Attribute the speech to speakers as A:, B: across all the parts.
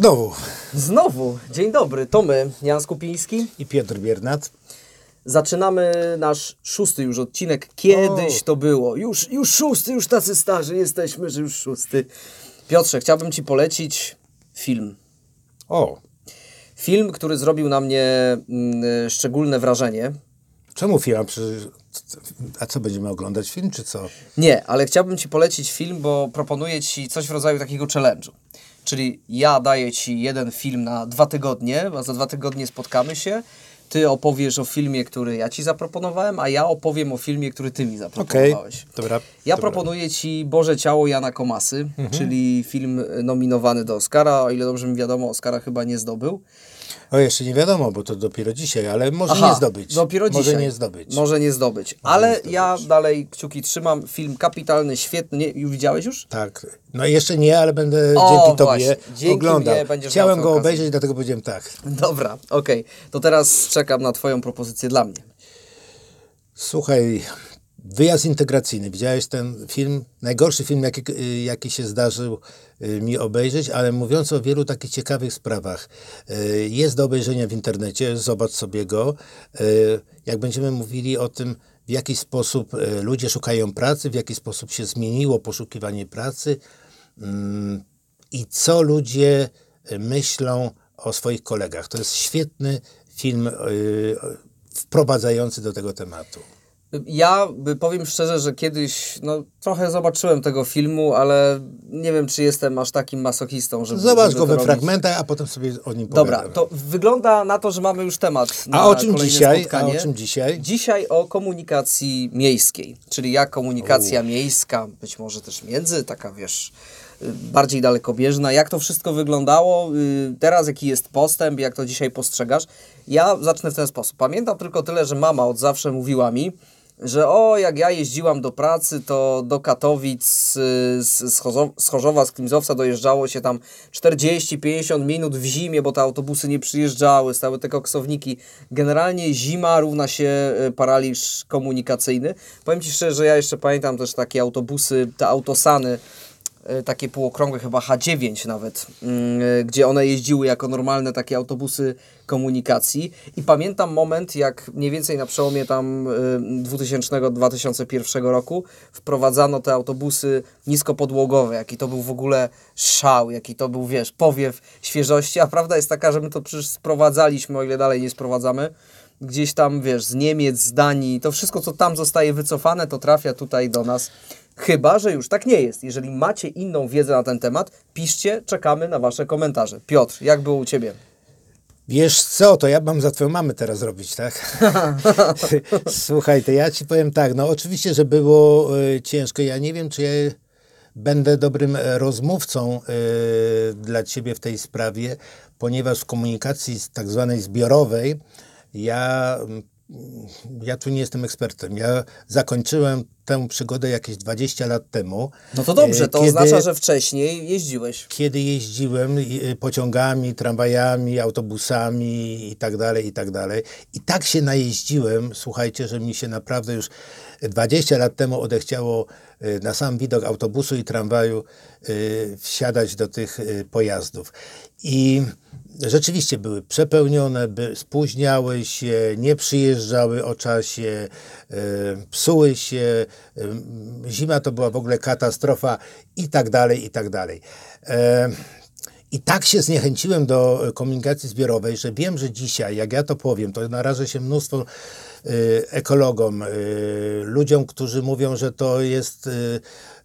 A: Znowu.
B: Znowu. Dzień dobry. To my, Jan Skupiński.
A: I Piotr Biernat.
B: Zaczynamy nasz szósty już odcinek. Kiedyś o. to było. Już, już szósty, już tacy starzy jesteśmy, że już szósty. Piotrze, chciałbym Ci polecić film.
A: O.
B: Film, który zrobił na mnie mm, szczególne wrażenie.
A: Czemu film? A co będziemy oglądać film, czy co?
B: Nie, ale chciałbym Ci polecić film, bo proponuję Ci coś w rodzaju takiego challenge'u. Czyli ja daję Ci jeden film na dwa tygodnie, a za dwa tygodnie spotkamy się. Ty opowiesz o filmie, który ja Ci zaproponowałem, a ja opowiem o filmie, który Ty mi zaproponowałeś.
A: Okay, dobra.
B: Ja
A: dobra.
B: proponuję Ci Boże Ciało Jana Komasy, mhm. czyli film nominowany do Oscara. O ile dobrze mi wiadomo, Oscara chyba nie zdobył.
A: O, jeszcze nie wiadomo, bo to dopiero dzisiaj, ale może Aha, nie zdobyć.
B: Dopiero
A: może
B: dzisiaj.
A: nie zdobyć.
B: Może nie zdobyć. Może ale nie zdobyć. ja dalej kciuki trzymam. Film kapitalny, świetny. Nie, już widziałeś już?
A: Tak. No jeszcze nie, ale będę o, dzięki Tobie dzięki oglądał. Chciałem go obejrzeć, dlatego powiedziałem tak.
B: Dobra, okej. Okay. To teraz czekam na Twoją propozycję dla mnie.
A: Słuchaj, Wyjazd integracyjny. Widziałeś ten film? Najgorszy film, jaki, jaki się zdarzył y, mi obejrzeć, ale mówiąc o wielu takich ciekawych sprawach. Y, jest do obejrzenia w internecie, zobacz sobie go. Y, jak będziemy mówili o tym, w jaki sposób ludzie szukają pracy, w jaki sposób się zmieniło poszukiwanie pracy mm, i co ludzie myślą o swoich kolegach. To jest świetny film wprowadzający do tego tematu.
B: Ja powiem szczerze, że kiedyś no, trochę zobaczyłem tego filmu, ale nie wiem, czy jestem aż takim masochistą, żeby.
A: Zobacz go we
B: robić.
A: fragmentach, a potem sobie o nim
B: Dobra, to wygląda na to, że mamy już temat.
A: a o czym dzisiaj? Spotkanie. A o czym dzisiaj?
B: Dzisiaj o komunikacji miejskiej, czyli jak komunikacja U. miejska, być może też między, taka wiesz bardziej dalekobieżna, jak to wszystko wyglądało, y, teraz jaki jest postęp, jak to dzisiaj postrzegasz. Ja zacznę w ten sposób. Pamiętam tylko tyle, że mama od zawsze mówiła mi, że o, jak ja jeździłam do pracy, to do Katowic z, z Chorzowa, z Klimzowca dojeżdżało się tam 40-50 minut w zimie, bo te autobusy nie przyjeżdżały, stały te koksowniki. Generalnie zima równa się e, paraliż komunikacyjny. Powiem Ci szczerze, że ja jeszcze pamiętam też takie autobusy, te autosany, takie półokrągłe, chyba H9 nawet, mm, e, gdzie one jeździły jako normalne takie autobusy komunikacji. I pamiętam moment, jak mniej więcej na przełomie tam 2000-2001 e, roku wprowadzano te autobusy niskopodłogowe, jaki to był w ogóle szał, jaki to był, wiesz, powiew świeżości. A prawda jest taka, że my to przecież sprowadzaliśmy, o ile dalej nie sprowadzamy gdzieś tam, wiesz, z Niemiec, z Danii, to wszystko, co tam zostaje wycofane, to trafia tutaj do nas. Chyba, że już tak nie jest. Jeżeli macie inną wiedzę na ten temat, piszcie, czekamy na Wasze komentarze. Piotr, jak było u Ciebie?
A: Wiesz co, to ja mam za twoją mamę teraz zrobić, tak? Słuchaj, to ja ci powiem tak, no oczywiście, że było y, ciężko. Ja nie wiem, czy ja będę dobrym e, rozmówcą y, dla ciebie w tej sprawie, ponieważ w komunikacji tak zwanej zbiorowej ja ja tu nie jestem ekspertem. Ja zakończyłem tę przygodę jakieś 20 lat temu.
B: No to dobrze, to kiedy, oznacza, że wcześniej jeździłeś.
A: Kiedy jeździłem pociągami, tramwajami, autobusami i tak dalej, i tak dalej. I tak się najeździłem, słuchajcie, że mi się naprawdę już 20 lat temu odechciało y, na sam widok autobusu i tramwaju y, wsiadać do tych y, pojazdów. I rzeczywiście były przepełnione, by, spóźniały się, nie przyjeżdżały o czasie, psuły się, zima to była w ogóle katastrofa i tak dalej, i tak dalej. I tak się zniechęciłem do komunikacji zbiorowej, że wiem, że dzisiaj, jak ja to powiem, to narażę się mnóstwo ekologom, ludziom, którzy mówią, że to jest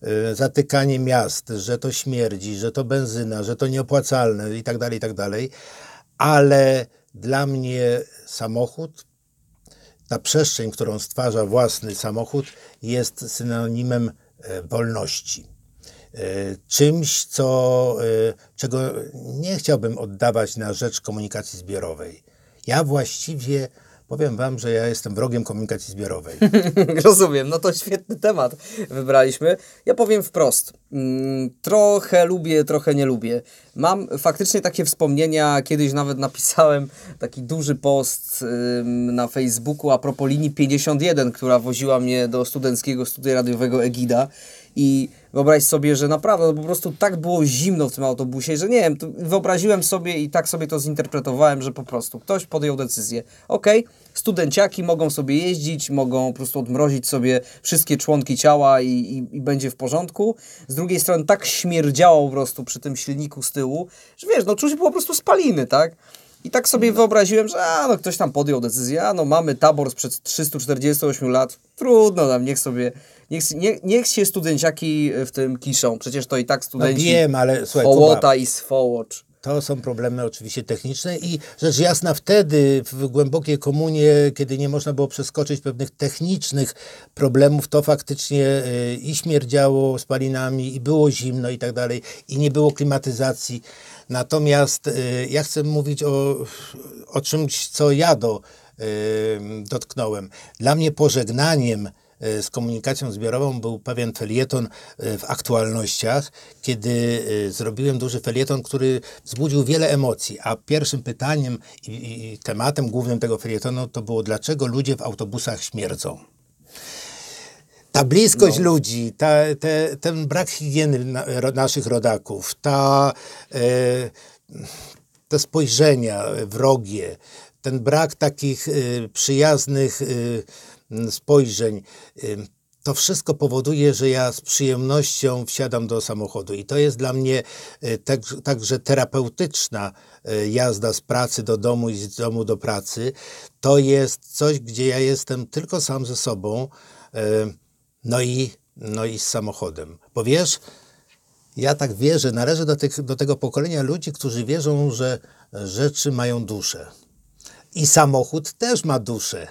A: Y, zatykanie miast, że to śmierdzi, że to benzyna, że to nieopłacalne i tak dalej, i tak dalej. Ale dla mnie samochód, ta przestrzeń, którą stwarza własny samochód, jest synonimem e, wolności. E, czymś, co, e, czego nie chciałbym oddawać na rzecz komunikacji zbiorowej. Ja właściwie Powiem Wam, że ja jestem wrogiem komunikacji zbiorowej.
B: Rozumiem, no to świetny temat wybraliśmy. Ja powiem wprost. Mm, trochę lubię, trochę nie lubię. Mam faktycznie takie wspomnienia, kiedyś nawet napisałem taki duży post na Facebooku a propos linii 51, która woziła mnie do studenckiego studia radiowego Egida. I wyobraź sobie, że naprawdę no po prostu tak było zimno w tym autobusie, że nie wiem, wyobraziłem sobie i tak sobie to zinterpretowałem, że po prostu ktoś podjął decyzję. Okej, okay, studenciaki mogą sobie jeździć, mogą po prostu odmrozić sobie wszystkie członki ciała i, i, i, będzie w porządku. Z drugiej strony tak śmierdziało po prostu przy tym silniku z tyłu, że wiesz, no czuć było po prostu spaliny, tak? I tak sobie wyobraziłem, że a, no ktoś tam podjął decyzję, a no mamy tabor sprzed 348 lat, trudno tam, niech sobie, niech, nie, niech się studenciaki w tym kiszą, przecież to i tak studenci
A: no wiem, ale słuchaj,
B: Hołota Kuba, i Swołocz.
A: To są problemy oczywiście techniczne i rzecz jasna wtedy w głębokiej komunie, kiedy nie można było przeskoczyć pewnych technicznych problemów, to faktycznie y, i śmierdziało spalinami i było zimno i tak dalej i nie było klimatyzacji. Natomiast y, ja chcę mówić o, o czymś, co ja do, y, dotknąłem. Dla mnie pożegnaniem y, z komunikacją zbiorową był pewien felieton w aktualnościach, kiedy zrobiłem duży felieton, który wzbudził wiele emocji, a pierwszym pytaniem i, i tematem głównym tego felietonu to było, dlaczego ludzie w autobusach śmierdzą ta bliskość no. ludzi, ta, te, ten brak higieny na, naszych rodaków, ta, e, te spojrzenia wrogie, ten brak takich e, przyjaznych e, spojrzeń, e, to wszystko powoduje, że ja z przyjemnością wsiadam do samochodu. I to jest dla mnie e, tak, także terapeutyczna e, jazda z pracy do domu i z domu do pracy. To jest coś, gdzie ja jestem tylko sam ze sobą. No i, no i z samochodem. Bo wiesz, ja tak wierzę, należę do, tych, do tego pokolenia ludzi, którzy wierzą, że rzeczy mają duszę. I samochód też ma duszę.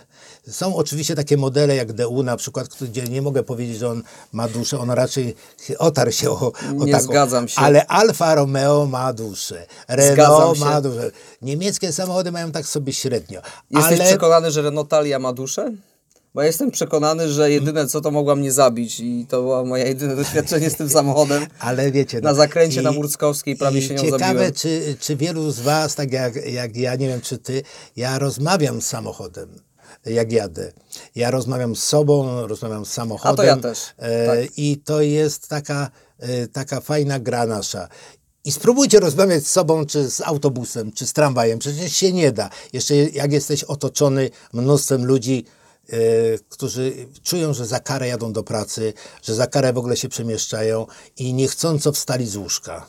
A: Są oczywiście takie modele jak DU na przykład, gdzie nie mogę powiedzieć, że on ma duszę, on raczej otarł się o, o
B: Nie taką. zgadzam się.
A: Ale Alfa Romeo ma duszę, Renault ma duszę. Niemieckie samochody mają tak sobie średnio.
B: Jesteś
A: ale...
B: przekonany, że Renault Talia ma duszę? Bo ja jestem przekonany, że jedyne co to mogła mnie zabić i to było moje jedyne doświadczenie z tym samochodem.
A: Ale wiecie...
B: No, na zakręcie i, na Murskowskiej prawie się nią
A: ciekawe,
B: zabiłem.
A: czy, czy wielu z was, tak jak, jak ja, nie wiem czy ty, ja rozmawiam z samochodem jak jadę. Ja rozmawiam z sobą, rozmawiam z samochodem. A
B: to ja też.
A: E, tak. I to jest taka, e, taka fajna gra nasza. I spróbujcie rozmawiać z sobą, czy z autobusem, czy z tramwajem. Przecież się nie da. Jeszcze jak jesteś otoczony mnóstwem ludzi, którzy czują, że za karę jadą do pracy, że za karę w ogóle się przemieszczają i niechcąco wstali z łóżka.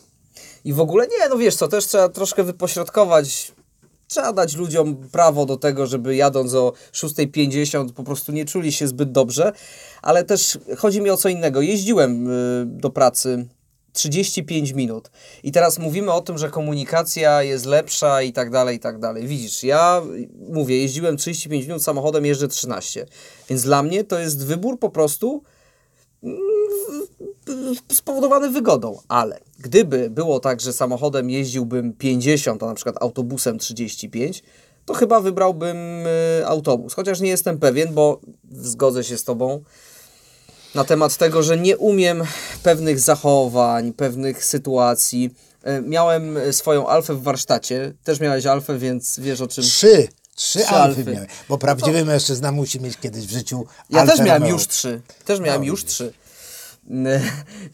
B: I w ogóle nie, no wiesz co, też trzeba troszkę wypośrodkować trzeba dać ludziom prawo do tego, żeby jadąc o 6.50 po prostu nie czuli się zbyt dobrze, ale też chodzi mi o co innego. Jeździłem y, do pracy 35 minut. I teraz mówimy o tym, że komunikacja jest lepsza i tak dalej, i tak dalej. Widzisz, ja mówię, jeździłem 35 minut samochodem, jeżdżę 13. Więc dla mnie to jest wybór po prostu mm, spowodowany wygodą, ale gdyby było tak, że samochodem jeździłbym 50, a na przykład autobusem 35, to chyba wybrałbym y, autobus. Chociaż nie jestem pewien, bo zgodzę się z Tobą, na temat tego, że nie umiem pewnych zachowań, pewnych sytuacji. E, miałem swoją alfę w warsztacie, też miałeś alfę, więc wiesz o czym.
A: Trzy. Trzy, trzy alfy, alfy miałem, bo prawdziwy no to... mężczyzna musi mieć kiedyś w życiu
B: Ja też miałem już trzy. Też miałem no, już widzisz. trzy.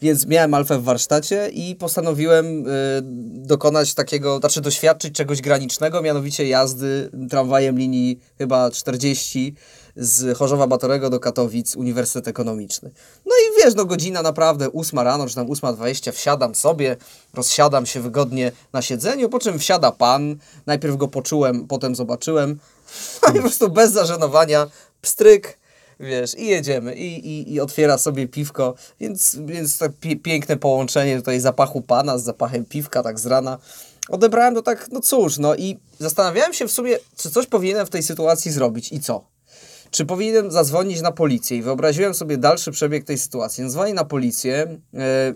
B: Więc miałem alfę w warsztacie i postanowiłem y, dokonać takiego, znaczy doświadczyć czegoś granicznego, mianowicie jazdy tramwajem linii chyba 40 z Chorzowa Batorego do Katowic, Uniwersytet Ekonomiczny. No i wiesz, no godzina naprawdę, ósma rano, czy tam ósma dwadzieścia, wsiadam sobie, rozsiadam się wygodnie na siedzeniu, po czym wsiada pan, najpierw go poczułem, potem zobaczyłem, no i po prostu bez zażenowania, pstryk, wiesz, i jedziemy, i, i, i otwiera sobie piwko, więc, więc tak piękne połączenie tutaj zapachu pana z zapachem piwka, tak z rana. Odebrałem to tak, no cóż, no i zastanawiałem się w sumie, czy coś powinienem w tej sytuacji zrobić i co czy powinienem zadzwonić na policję? I wyobraziłem sobie dalszy przebieg tej sytuacji. Dzwonię na policję, e,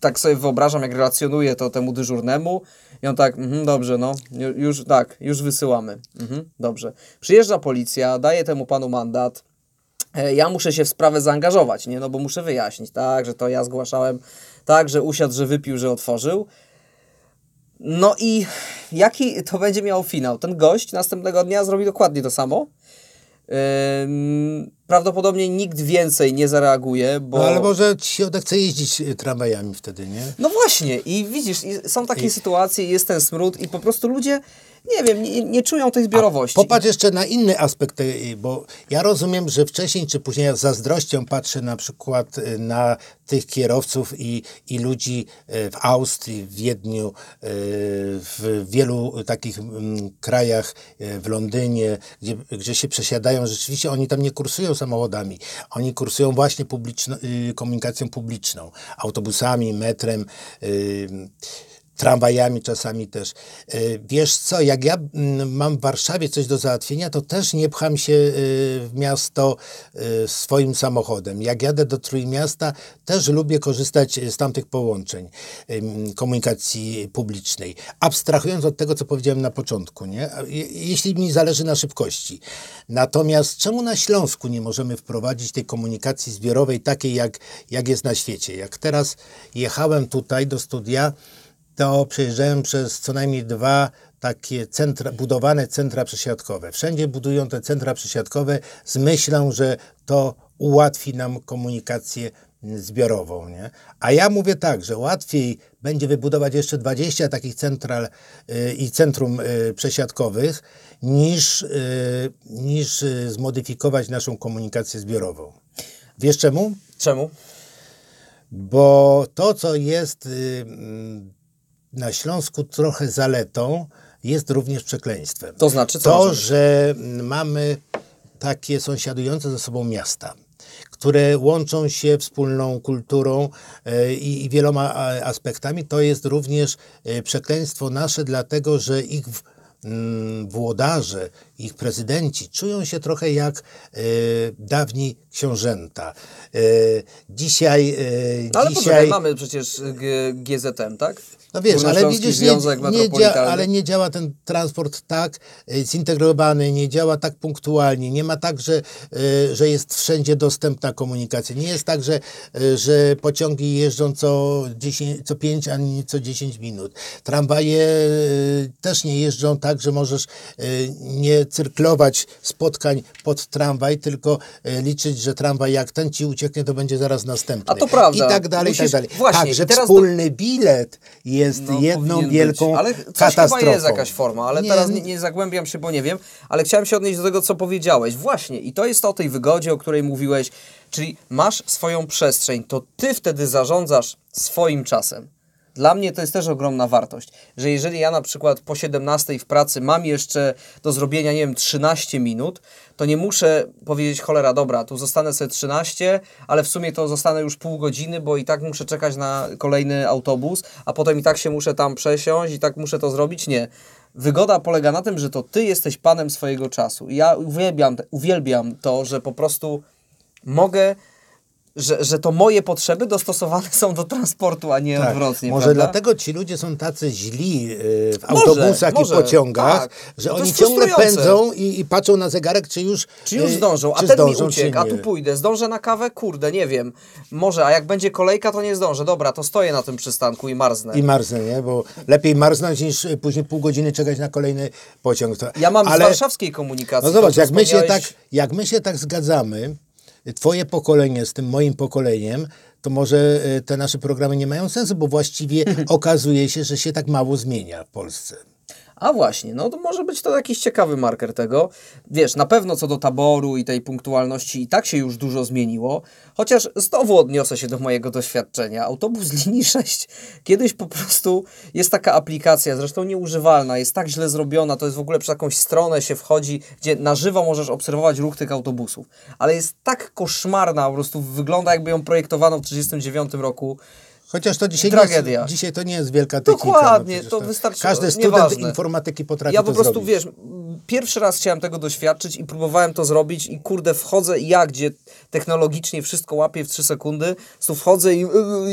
B: tak sobie wyobrażam, jak relacjonuję to temu dyżurnemu i on tak, mhm, dobrze, no, już, tak, już wysyłamy. Mhm, dobrze. Przyjeżdża policja, daje temu panu mandat, e, ja muszę się w sprawę zaangażować, nie? No bo muszę wyjaśnić, tak, że to ja zgłaszałem, tak, że usiadł, że wypił, że otworzył. No i jaki to będzie miał finał? Ten gość następnego dnia zrobi dokładnie to samo prawdopodobnie nikt więcej nie zareaguje, bo...
A: No ale może ci się odechce jeździć y, tramwajami wtedy, nie?
B: No właśnie i widzisz, i są takie sytuacje, jest ten smród i po prostu ludzie, nie wiem, nie, nie czują tej zbiorowości.
A: Popatrz jeszcze na inny aspekt, y, bo ja rozumiem, że wcześniej czy później ja z zazdrością patrzę na przykład y, na tych kierowców i, i ludzi y, w Austrii, w Wiedniu, w wielu takich mm, krajach, w Londynie, gdzie, gdzie się przesiadają. Rzeczywiście oni tam nie kursują samochodami, oni kursują właśnie publiczno, komunikacją publiczną, autobusami, metrem. Tramwajami czasami też. E, Wiesz co, jak ja mm, mam w Warszawie coś do załatwienia, to też nie pcham się y, w miasto y, swoim samochodem. Jak jadę do Trójmiasta, też lubię korzystać z tamtych połączeń komunikacji publicznej. Abstrahując od tego, co powiedziałem na początku, nie? Jeśli mi zależy na szybkości. Natomiast czemu na Śląsku nie możemy wprowadzić tej komunikacji zbiorowej takiej, jak, jak jest na świecie? Jak teraz jechałem tutaj do studia, to przejeżdżałem przez co najmniej dwa takie centra, budowane centra przesiadkowe. Wszędzie budują te centra przesiadkowe z myślą, że to ułatwi nam komunikację zbiorową. Nie? A ja mówię tak, że łatwiej będzie wybudować jeszcze 20 takich central y, i centrum y, przesiadkowych, niż, y, niż y, zmodyfikować naszą komunikację zbiorową. Wiesz czemu?
B: Czemu?
A: bo to, co jest y, mm, na Śląsku trochę zaletą, jest również przekleństwem.
B: To znaczy, co
A: To,
B: może
A: że mamy takie sąsiadujące ze sobą miasta, które łączą się wspólną kulturą e, i, wieloma aspektami, to jest również e, przekleństwo nasze, dlatego że ich włodarze, ich prezydenci czują się trochę jak e, dawni książęta. E, dzisiaj e,
B: No ale
A: dzisiaj
B: mamy przecież G- GZM, tak?
A: no wiesz, ale widzisz, nie, nie dzia, ale nie działa ten transport tak zintegrowany, nie działa tak punktualnie, nie ma tak, że, że jest wszędzie dostępna komunikacja. Nie jest tak, że, że pociągi jeżdżą co, 10, co 5 ani co 10 minut. Tramwaje też nie jeżdżą tak, że możesz e, nie cyrklować spotkań pod tramwaj, tylko e, liczyć, że tramwaj jak ten ci ucieknie, to będzie zaraz następny.
B: A to prawda.
A: I tak dalej, i
B: Musisz-
A: tak dalej.
B: właśnie,
A: tak, że
B: i teraz do-
A: wspólny bilet jest
B: No,
A: jedną wielką
B: być. Ale
A: katastrofą.
B: chyba jest jakaś forma, ale
A: Nie,
B: teraz nie, nie zagłębiam się, bo nie wiem, ale chciałem się odnieść do tego, co powiedziałeś. Właśnie, i to jest o tej wygodzie, o której mówiłeś, czyli masz swoją przestrzeń, to ty wtedy zarządzasz swoim czasem. Dla mnie to jest też ogromna wartość, że jeżeli ja na przykład po 17 w pracy mam jeszcze do zrobienia, nie wiem, 13 minut, to nie muszę powiedzieć, cholera, dobra, tu zostanę sobie 13, ale w sumie to zostanę już pół godziny, bo i tak muszę czekać na kolejny autobus, a potem i tak się muszę tam przesiąść i tak muszę to zrobić. Nie. Wygoda polega na tym, że to ty jesteś panem swojego czasu. I ja uwielbiam, uwielbiam to, że po prostu mogę, że, że to moje potrzeby dostosowane są do transportu, a nie
A: Tak,
B: odwrotnie.
A: Może
B: prawda?
A: dlatego ci ludzie są tacy źli yy, w autobusach
B: może,
A: i pociągach,
B: tak.
A: że
B: No to
A: oni ciągle pędzą i, i patrzą na zegarek, czy już,
B: Czy już
A: yy,
B: zdążą, a ten mi
A: zdążą,
B: uciekł, a tu pójdę. Zdążę na kawę? Kurde, nie wiem. Może, a jak będzie kolejka, to nie zdążę. Dobra, to stoję na tym przystanku i marznę.
A: I marznę, nie? Bo lepiej marznąć niż y, później pół godziny czekać na kolejny pociąg. To,
B: Ja mam z
A: ale,
B: warszawskiej komunikacji.
A: No zobacz, jak my, się
B: wspomniałeś-
A: tak, jak my się tak zgadzamy, twoje pokolenie z tym moim pokoleniem, to może y, te nasze programy nie mają sensu, bo właściwie okazuje się, że się tak mało zmienia w Polsce.
B: A właśnie, no to może być to jakiś ciekawy marker tego. Wiesz, na pewno co do taboru i tej punktualności i tak się już dużo zmieniło, chociaż znowu odniosę się do mojego doświadczenia. Autobus linii 6 kiedyś po prostu jest taka aplikacja, zresztą nieużywalna, jest tak źle zrobiona, to jest w ogóle przez jakąś stronę się wchodzi, gdzie na żywo możesz obserwować ruch tych autobusów, ale jest tak koszmarna, po prostu wygląda jakby ją projektowano w 1939 roku.
A: Chociaż to dzisiaj,
B: Tragedia.
A: Nie jest, dzisiaj to nie jest wielka technika.
B: Dokładnie,
A: przecież
B: to wystarczy-
A: Każdy student
B: nieważne.
A: informatyki potrafi
B: Ja
A: to
B: po prostu,
A: zrobić.
B: wiesz, pierwszy raz chciałem tego doświadczyć i próbowałem to zrobić i kurde, wchodzę i ja, gdzie technologicznie wszystko łapię w 3 sekundy, tu wchodzę i,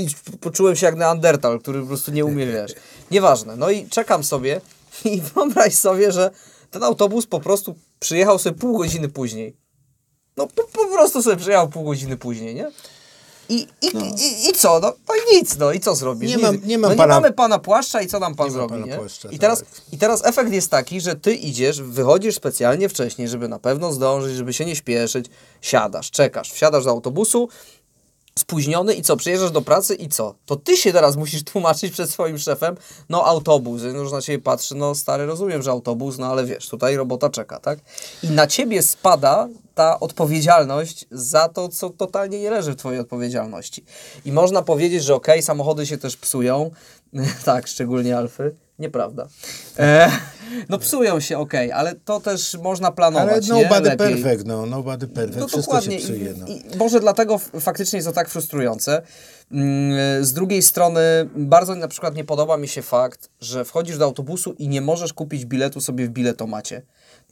B: i poczułem się jak Neandertal, który po prostu nie umie, wiesz. Nieważne. No i czekam sobie i wyobraź sobie, że ten autobus po prostu przyjechał sobie pół godziny później. No po, po prostu sobie przyjechał pół godziny później, nie? I, i, i, I co? No, no i nic, no i co zrobisz?
A: Nie mam- nie mam
B: no,
A: pana-
B: nie mamy pana płaszcza i co nam pan
A: Nie
B: zrobi,
A: pana
B: nie?
A: płaszcza,
B: I, teraz,
A: tak.
B: I teraz efekt jest taki, że ty idziesz, wychodzisz specjalnie wcześniej, żeby na pewno zdążyć, żeby się nie śpieszyć, siadasz, czekasz, wsiadasz do autobusu, spóźniony i co, przyjeżdżasz do pracy i co? To ty się teraz musisz tłumaczyć przed swoim szefem, no autobus, już na ciebie patrzy, no stary, rozumiem, że autobus, no ale wiesz, tutaj robota czeka, tak? I na ciebie spada ta odpowiedzialność za to, co totalnie nie leży w twojej odpowiedzialności. I można powiedzieć, że okej, samochody się też psują, tak, szczególnie Alfy, nieprawda. E, no psują się, okej, ale to też można planować,
A: Ale
B: nie?
A: nobody
B: Lepiej.
A: perfect, no, nobody perfect,
B: No
A: wszystko
B: dokładnie.
A: się psuje, no.
B: I, może dlatego faktycznie jest to tak frustrujące. Mm, Z drugiej strony bardzo na przykład nie podoba mi się fakt, że wchodzisz do autobusu i nie możesz kupić biletu sobie w biletomacie.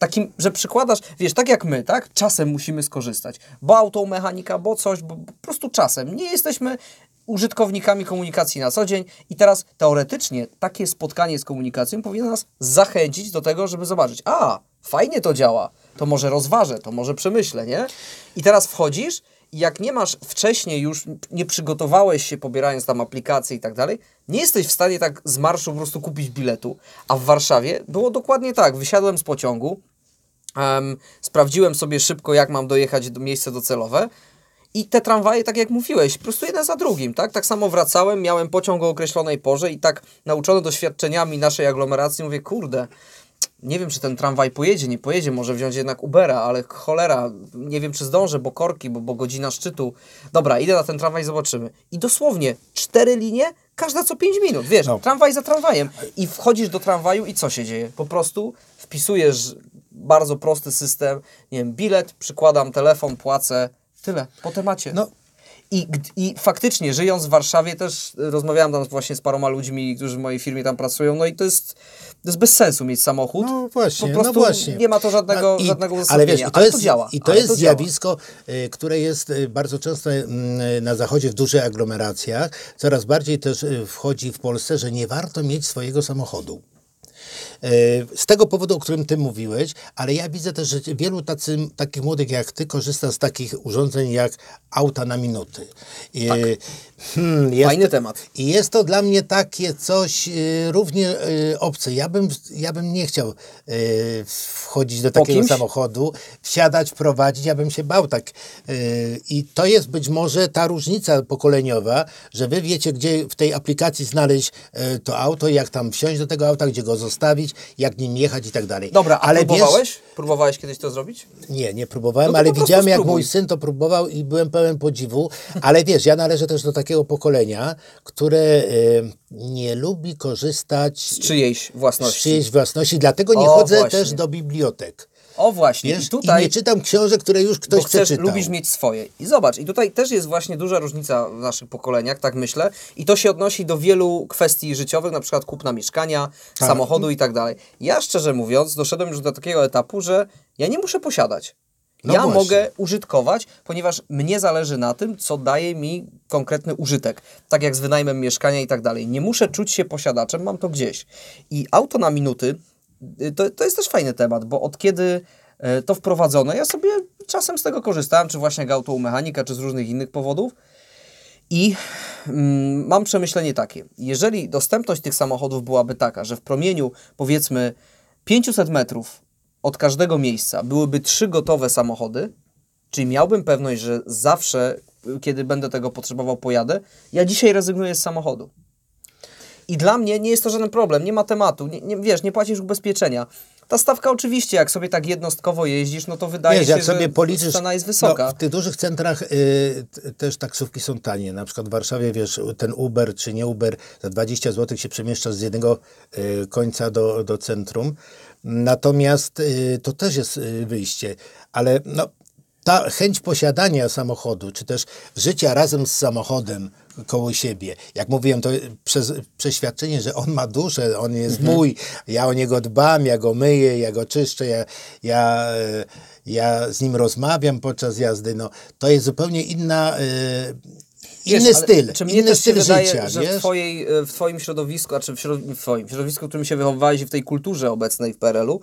B: Takim, że przykładasz, wiesz, tak jak my, tak? Czasem musimy skorzystać, bo automechanika, bo coś, bo po prostu czasem. Nie jesteśmy użytkownikami komunikacji na co dzień i teraz teoretycznie takie spotkanie z komunikacją powinno nas zachęcić do tego, żeby zobaczyć, a, fajnie to działa, to może rozważę, to może przemyślę, nie? I teraz wchodzisz i jak nie masz wcześniej już, nie przygotowałeś się pobierając tam aplikacje i tak dalej, nie jesteś w stanie tak z marszu po prostu kupić biletu. A w Warszawie było dokładnie tak, wysiadłem z pociągu, Em, sprawdziłem sobie szybko, jak mam dojechać do miejsca docelowe. I te tramwaje, tak jak mówiłeś, po prostu jeden za drugim, tak? Tak samo wracałem, miałem pociąg o określonej porze i tak nauczony doświadczeniami naszej aglomeracji mówię, kurde, nie wiem, czy ten tramwaj pojedzie, nie pojedzie, może wziąć jednak Ubera, ale cholera, nie wiem, czy zdążę, bo korki, bo, bo godzina szczytu. Dobra, idę na ten tramwaj, zobaczymy. I dosłownie cztery linie, każda co pięć minut, wiesz,
A: No.
B: tramwaj za tramwajem. I wchodzisz do tramwaju i co się dzieje? Po prostu wpisujesz bardzo prosty system, nie wiem, bilet, przykładam telefon, płacę, tyle, po temacie.
A: No.
B: I, I faktycznie, żyjąc w Warszawie, też y, rozmawiałem tam właśnie z paroma ludźmi, którzy w mojej firmie tam pracują, no i to jest, to jest bez sensu mieć samochód.
A: No właśnie,
B: po prostu
A: no właśnie.
B: nie ma to żadnego,
A: I-
B: żadnego
A: ale
B: uzasadnienia.
A: wiesz, i to, jest,
B: działa.
A: I to
B: ale
A: jest
B: działa.
A: zjawisko, y, które jest y, bardzo często na zachodzie w dużych aglomeracjach. Coraz bardziej też wchodzi w Polsce, że nie warto mieć swojego samochodu. Y, Z tego powodu, o którym ty mówiłeś, ale ja widzę też, że wielu tacy, takich młodych jak ty korzysta z takich urządzeń jak auta na minuty. Y, hmm, jest,
B: Fajny temat.
A: i jest to dla mnie takie coś y, równie y, obce. Ja bym, ja bym nie chciał y, wchodzić do takiego samochodu, wsiadać, prowadzić. Ja bym się bał tak. I to jest być może ta różnica pokoleniowa, że wy wiecie, gdzie w tej aplikacji znaleźć to auto, jak tam wsiąść do tego auta, gdzie go zostawić, jak nim jechać i tak dalej.
B: Dobra,
A: ale wiesz,
B: próbowałeś? Próbowałeś kiedyś to zrobić?
A: nie, nie próbowałem,
B: No
A: ale widziałem, jak
B: spróbuj.
A: mój syn to próbował i byłem pełen podziwu. Ale wiesz, ja należę też do takiego pokolenia, które y, nie lubi korzystać
B: Z czyjejś
A: z
B: własności.
A: czyjejś własności, dlatego nie
B: O,
A: chodzę
B: właśnie.
A: też do bibliotek.
B: O właśnie,
A: Wiesz,
B: i tutaj...
A: I nie czytam książek, które już ktoś
B: bo chcesz,
A: przeczytał.
B: lubisz mieć swoje. I zobacz, i tutaj też jest właśnie duża różnica w naszych pokoleniach, tak myślę, i to się odnosi do wielu kwestii życiowych, na przykład kupna mieszkania,
A: Tak.
B: samochodu i tak dalej. Ja szczerze mówiąc, doszedłem już do takiego etapu, że ja nie muszę posiadać.
A: No
B: ja
A: właśnie.
B: mogę użytkować, ponieważ mnie zależy na tym, co daje mi konkretny użytek. Tak jak z wynajmem mieszkania i tak dalej. Nie muszę czuć się posiadaczem, mam to gdzieś. I auto na minuty to, to jest też fajny temat, bo od kiedy e, to wprowadzono, ja sobie czasem z tego korzystałem, czy właśnie jak auto u mechanika, czy z różnych innych powodów. I mm, mam przemyślenie takie. Jeżeli dostępność tych samochodów byłaby taka, że w promieniu powiedzmy 500 metrów od każdego miejsca byłyby trzy gotowe samochody, czyli miałbym pewność, że zawsze, y, kiedy będę tego potrzebował, pojadę, ja dzisiaj rezygnuję z samochodu. I dla mnie nie jest to żaden problem, nie ma tematu, nie, nie, wiesz, nie płacisz ubezpieczenia. Ta stawka oczywiście, jak sobie tak jednostkowo jeździsz, no to wydaje
A: Wiesz,
B: się,
A: jak sobie
B: że
A: policzysz,
B: cena jest wysoka.
A: No, w tych dużych centrach y, też taksówki są tanie. Na przykład w Warszawie, wiesz, ten Uber czy nie Uber, za 20 zł się przemieszczasz z jednego y, końca do, do centrum. Natomiast y, to też jest y, wyjście. Ale no, ta chęć posiadania samochodu, czy też życia razem z samochodem koło siebie, jak mówiłem, to przez przeświadczenie, że on ma duszę, on jest
B: Mhm.
A: mój, ja o niego dbam, ja go myję, ja go czyszczę, ja, ja, e, ja z nim rozmawiam podczas jazdy, no, to jest zupełnie inna, e,
B: Wiesz,
A: inny styl,
B: Czy
A: inny styl
B: wydaje,
A: życia,
B: że
A: wiesz?
B: w, twojej, e, w Twoim środowisku, a czy w, środ- w Twoim w środowisku, w którym się wychowywałeś w tej kulturze obecnej w PRL-u,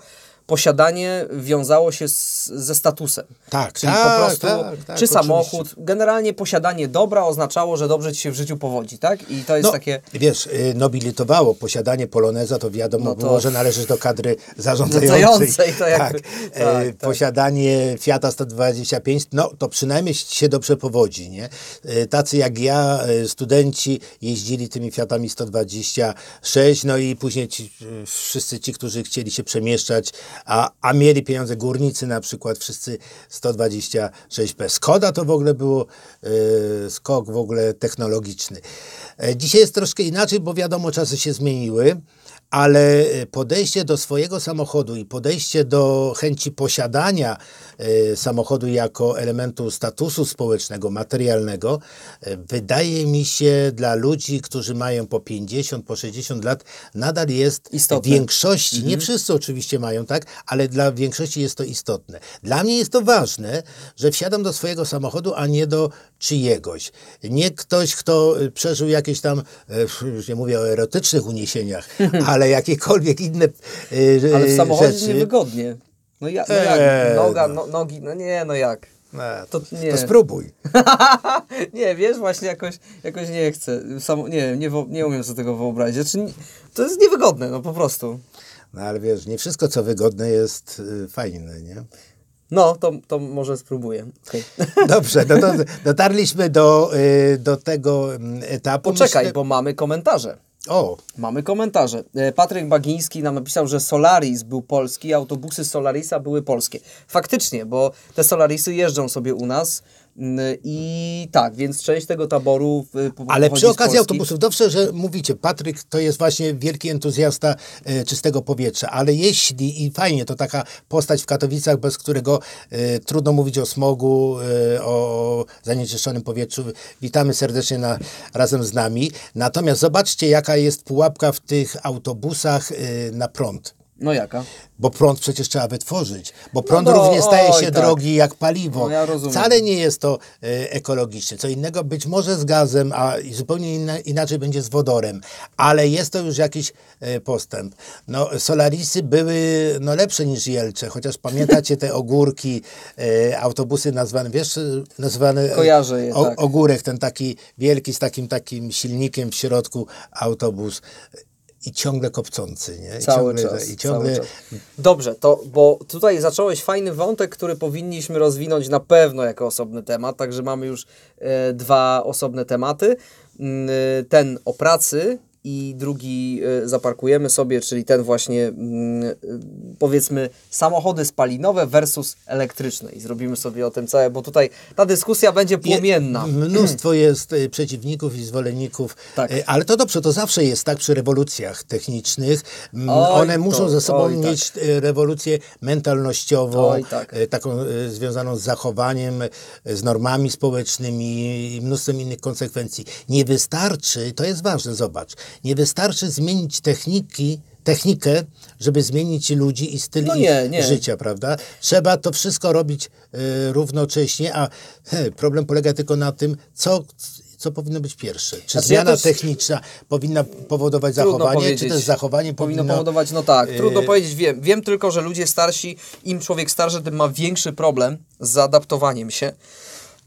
B: posiadanie wiązało się z, ze statusem.
A: Tak,
B: Czyli
A: tak,
B: po prostu,
A: tak, tak,
B: czy
A: oczywiście.
B: samochód, generalnie posiadanie dobra oznaczało, że dobrze ci się w życiu powodzi, tak? I to jest
A: No,
B: takie...
A: wiesz, y, nobilitowało posiadanie Poloneza, to wiadomo
B: No to-
A: było, że należysz do kadry zarządzającej.
B: Zarządzającej, to jakby-
A: tak.
B: tak, tak.
A: Posiadanie Fiata 125, no to przynajmniej się dobrze powodzi, nie? Y, Tacy jak ja, y, studenci, jeździli tymi Fiatami 126, no i później ci, wszyscy ci, którzy chcieli się przemieszczać, a, a mieli pieniądze, górnicy na przykład, wszyscy 126P. Skoda to w ogóle było y, skok w ogóle technologiczny. E, Dzisiaj jest troszkę inaczej, bo wiadomo, czasy się zmieniły, ale e, podejście do swojego samochodu i podejście do chęci posiadania e, samochodu jako elementu statusu społecznego, materialnego, e, wydaje mi się dla ludzi, którzy mają po 50, po 60 lat, nadal jest
B: Istotne.
A: w większości, nie wszyscy oczywiście mają tak, ale dla większości jest to istotne. Dla mnie jest to ważne, że wsiadam do swojego samochodu, a nie do czyjegoś. Nie ktoś, kto przeżył jakieś tam, już nie mówię o erotycznych uniesieniach, ale jakiekolwiek inne y,
B: Ale w samochodzie
A: rzeczy.
B: niewygodnie. No, ja, no jak?
A: Eee,
B: Noga,
A: no.
B: no, nogi, no nie, no jak?
A: E,
B: To nie.
A: to spróbuj.
B: nie, wiesz, właśnie jakoś, jakoś nie chcę. Nie, nie, nie umiem sobie tego wyobrazić. Znaczy, to jest niewygodne, no po prostu.
A: No ale wiesz, nie wszystko co wygodne jest y, fajne, nie?
B: No, to, to może spróbuję. Okej.
A: Dobrze, no dotarliśmy do, y, do tego mm, etapu.
B: Poczekaj,
A: Myślę-
B: bo mamy komentarze.
A: O,
B: Mamy komentarze. E, Patryk Bagiński nam napisał, że Solaris był polski, autobusy Solarisa były polskie. Faktycznie, bo te Solarisy jeżdżą sobie u nas i tak, więc część tego taboru y,
A: Ale przy okazji autobusów, dobrze, że mówicie, Patryk to jest właśnie wielki entuzjasta e, czystego powietrza, ale jeśli, i fajnie, to taka postać w Katowicach, bez którego e, trudno mówić o smogu, e, o zanieczyszczonym powietrzu, witamy serdecznie na, razem z nami. Natomiast zobaczcie, jaka jest pułapka w tych autobusach e, na prąd.
B: No jaka?
A: Bo prąd przecież trzeba wytworzyć, bo prąd
B: no,
A: również staje
B: oj,
A: się
B: tak.
A: drogi jak paliwo.
B: No, ja rozumiem.
A: Wcale nie jest to e, ekologiczne. Co innego być może z gazem, a zupełnie inna, inaczej będzie z wodorem, ale jest to już jakiś e, postęp. No, Solarisy były no, lepsze niż Jelcze, chociaż pamiętacie te ogórki, e, autobusy nazwane, wiesz, nazwane
B: Kojarzę je, tak.
A: ogórek, ten taki wielki z takim takim silnikiem w środku autobus i ciągle kopcący, nie? I
B: Cały
A: ciągle,
B: czas.
A: I ciągle
B: czas. Dobrze, to bo tutaj zacząłeś fajny wątek, który powinniśmy rozwinąć na pewno jako osobny temat, także mamy już e, dwa osobne tematy. Mm, e, Ten o pracy i drugi e, zaparkujemy sobie, czyli ten właśnie mm, e, powiedzmy samochody spalinowe versus elektryczne i zrobimy sobie o tym całe, bo tutaj ta dyskusja będzie płomienna.
A: Je- Mnóstwo jest e, przeciwników i zwolenników,
B: Tak.
A: ale to dobrze, to zawsze jest tak przy rewolucjach technicznych.
B: Oj,
A: One
B: to-
A: muszą ze sobą
B: tak.
A: mieć e, rewolucję mentalnościową,
B: Oj, tak.
A: taką związaną z zachowaniem, z normami społecznymi i mnóstwem innych konsekwencji. Nie wystarczy, to jest ważne, zobacz, nie wystarczy zmienić techniki, technikę, żeby zmienić ludzi i styl
B: No nie, nie.
A: życia, prawda? Trzeba to wszystko robić e, równocześnie, a he, problem polega tylko na tym, co, co powinno być pierwsze. Czy
B: Znaczy, ja
A: zmiana
B: też-
A: techniczna powinna powodować
B: Trudno
A: zachowanie, czy
B: powiedzieć.
A: też zachowanie
B: powinno
A: powinno...
B: powodować, no tak, trudno
A: e,
B: powiedzieć, wiem. Wiem tylko, że ludzie starsi, im człowiek starszy, tym ma większy problem z zaadaptowaniem się.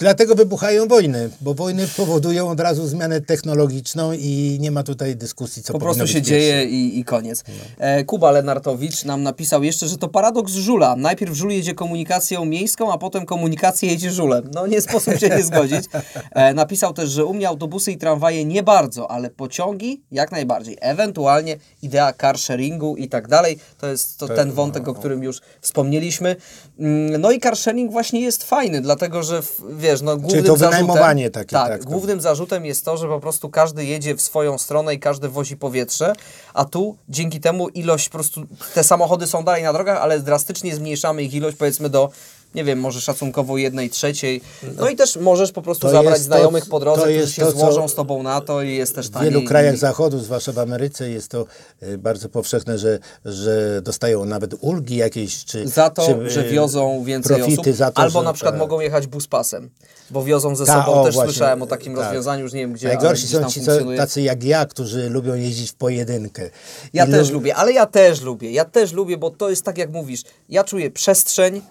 A: Dlatego wybuchają wojny, bo wojny powodują od razu zmianę technologiczną i nie ma tutaj dyskusji, co
B: Po prostu się dzieje i, i koniec. E, Kuba Lenartowicz nam napisał jeszcze, że to paradoks żula. Najpierw żul jedzie komunikacją miejską, a potem komunikacja jedzie żulem. No nie sposób się nie zgodzić. E, napisał też, że u mnie autobusy i tramwaje nie bardzo, ale pociągi jak najbardziej. Ewentualnie idea car sharingu i tak dalej. To jest to ten wątek, o którym już wspomnieliśmy. Mm, No i car sharing właśnie jest fajny, dlatego że w- wiesz, no głównym
A: to
B: zarzutem...
A: wynajmowanie takie,
B: tak,
A: tak, to-
B: głównym zarzutem jest to, że po prostu każdy jedzie w swoją stronę i każdy wozi powietrze, a tu dzięki temu ilość po prostu, te samochody są dalej na drogach, ale drastycznie zmniejszamy ich ilość powiedzmy do nie wiem, może szacunkowo jednej trzeciej. No i też możesz po prostu
A: To
B: zabrać
A: jest to,
B: znajomych po drodze, którzy się
A: to,
B: złożą z tobą na to i jest też
A: W
B: taniej.
A: wielu krajach zachodu, zwłaszcza w Ameryce, jest to e, bardzo powszechne, że, że dostają nawet ulgi jakieś, czy
B: Za to,
A: czy, e,
B: że wiozą więcej
A: profity
B: osób,
A: za to,
B: albo
A: że-
B: na przykład
A: tak.
B: mogą jechać buspasem, bo wiozą ze
A: Ta,
B: sobą,
A: o,
B: też
A: właśnie,
B: słyszałem o takim
A: tak.
B: rozwiązaniu, już nie wiem gdzie,
A: Najgorsi są ci, co, tacy jak ja, którzy lubią jeździć w pojedynkę.
B: Ja
A: I
B: też
A: lu-
B: lubię, ale ja też lubię, ja też lubię, bo to jest tak jak mówisz, ja czuję przestrzeń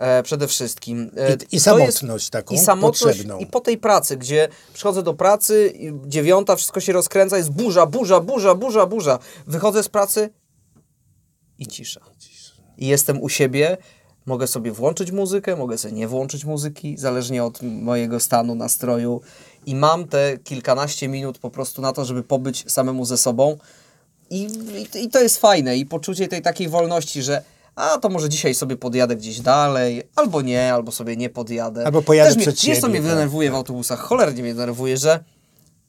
B: e, przede wszystkim. E,
A: I- i
B: to jest-
A: samotność taką
B: I samotność
A: potrzebną.
B: i po tej pracy, gdzie przychodzę do pracy, dziewiąta, wszystko się rozkręca, jest burza, burza, burza, burza, burza. Wychodzę z pracy i cisza. I jestem u siebie, mogę sobie włączyć muzykę, mogę sobie nie włączyć muzyki, zależnie od mojego stanu, nastroju. I mam te kilkanaście minut po prostu na to, żeby pobyć samemu ze sobą. I, i, I to jest fajne. I poczucie tej takiej wolności, że a to może dzisiaj sobie podjadę gdzieś dalej, albo nie, albo sobie nie podjadę.
A: Albo pojadę
B: Też mnie,
A: przed
B: Wiesz, co
A: siebie,
B: mnie
A: tak,
B: denerwuje w autobusach? Cholernie mnie denerwuje, że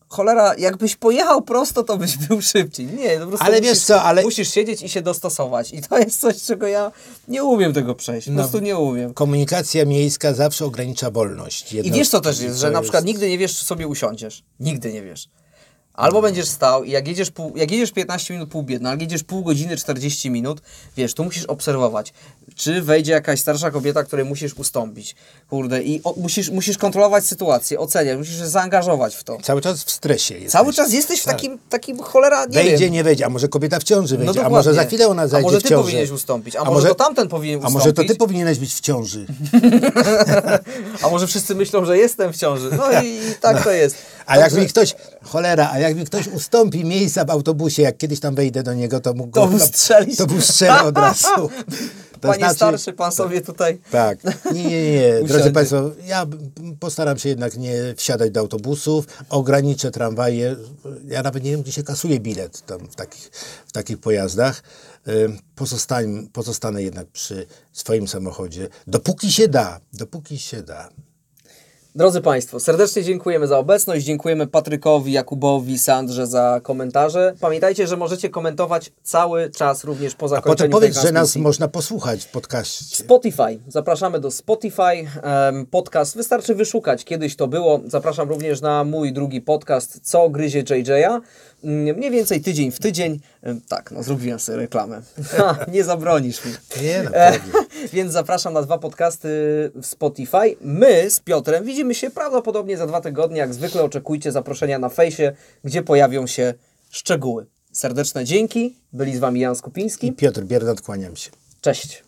B: cholera, jakbyś pojechał prosto, to byś był szybciej. Nie, po prostu
A: Ale
B: musisz,
A: wiesz co, ale-
B: musisz siedzieć i się dostosować. I to jest coś, czego ja nie umiem tego przejść. Po
A: No,
B: prostu nie umiem.
A: Komunikacja miejska zawsze ogranicza wolność.
B: I
A: jednostki.
B: wiesz co też jest, że
A: To
B: na przykład nigdy nie wiesz, czy sobie usiądziesz. Nigdy nie wiesz. Albo będziesz stał i jak jedziesz, pół, jak jedziesz 15 minut pół biedna, jak jedziesz pół godziny 40 minut, wiesz, tu musisz obserwować, czy wejdzie jakaś starsza kobieta, której musisz ustąpić. Kurde, i o, musisz, musisz kontrolować sytuację, oceniać, musisz się zaangażować w to.
A: Cały czas w stresie jest.
B: Cały czas jesteś w takim, takim cholera, nie
A: Wejdzie,
B: wiem.
A: nie wejdzie, a może kobieta w ciąży wejdzie, a
B: dokładnie.
A: może za chwilę ona zajdzie
B: A może
A: w
B: ty
A: ciąży.
B: powinieneś ustąpić, a, może, to tamten powinien
A: A
B: ustąpić.
A: może to ty powinieneś być w ciąży.
B: A może wszyscy myślą, że jestem w ciąży. No i, i tak to jest.
A: A jak mi ktoś, cholera, a jak mi ktoś ustąpi miejsca w autobusie, jak kiedyś tam wejdę do niego, to mógł
B: To
A: go-
B: strzelić.
A: To mu strzelę od razu. To
B: Panie
A: znaczy-
B: starszy, pan sobie tutaj...
A: Tak. Nie, nie, nie. Drodzy
B: Usiądzie.
A: Państwo, ja postaram się jednak nie wsiadać do autobusów, ograniczę tramwaje. Ja nawet nie wiem, gdzie się kasuje bilet tam w takich, w takich pojazdach. Pozostań, pozostanę jednak przy swoim samochodzie, dopóki się da, dopóki się da.
B: Drodzy Państwo, serdecznie dziękujemy za obecność, dziękujemy Patrykowi, Jakubowi, Sandrze za komentarze. Pamiętajcie, że możecie komentować cały czas również po
A: A potem
B: zakończeniu
A: powiedz,
B: tej
A: że nas można posłuchać w podcaście.
B: Spotify. Zapraszamy do Spotify. Podcast wystarczy wyszukać. Kiedyś to było. Zapraszam również na mój drugi podcast Co gryzie JJ'a. Mm, Mniej więcej tydzień w tydzień. Tak, no zrobiłem sobie reklamę. Ha, nie zabronisz mi.
A: Nie, no,
B: E. Więc zapraszam na dwa podcasty w Spotify. My z Piotrem widzimy się prawdopodobnie za dwa tygodnie. Jak zwykle oczekujcie zaproszenia na fejsie, gdzie pojawią się szczegóły. Serdeczne dzięki. Byli z Wami Jan Skupiński.
A: I Piotr Biernat, kłaniam się.
B: Cześć.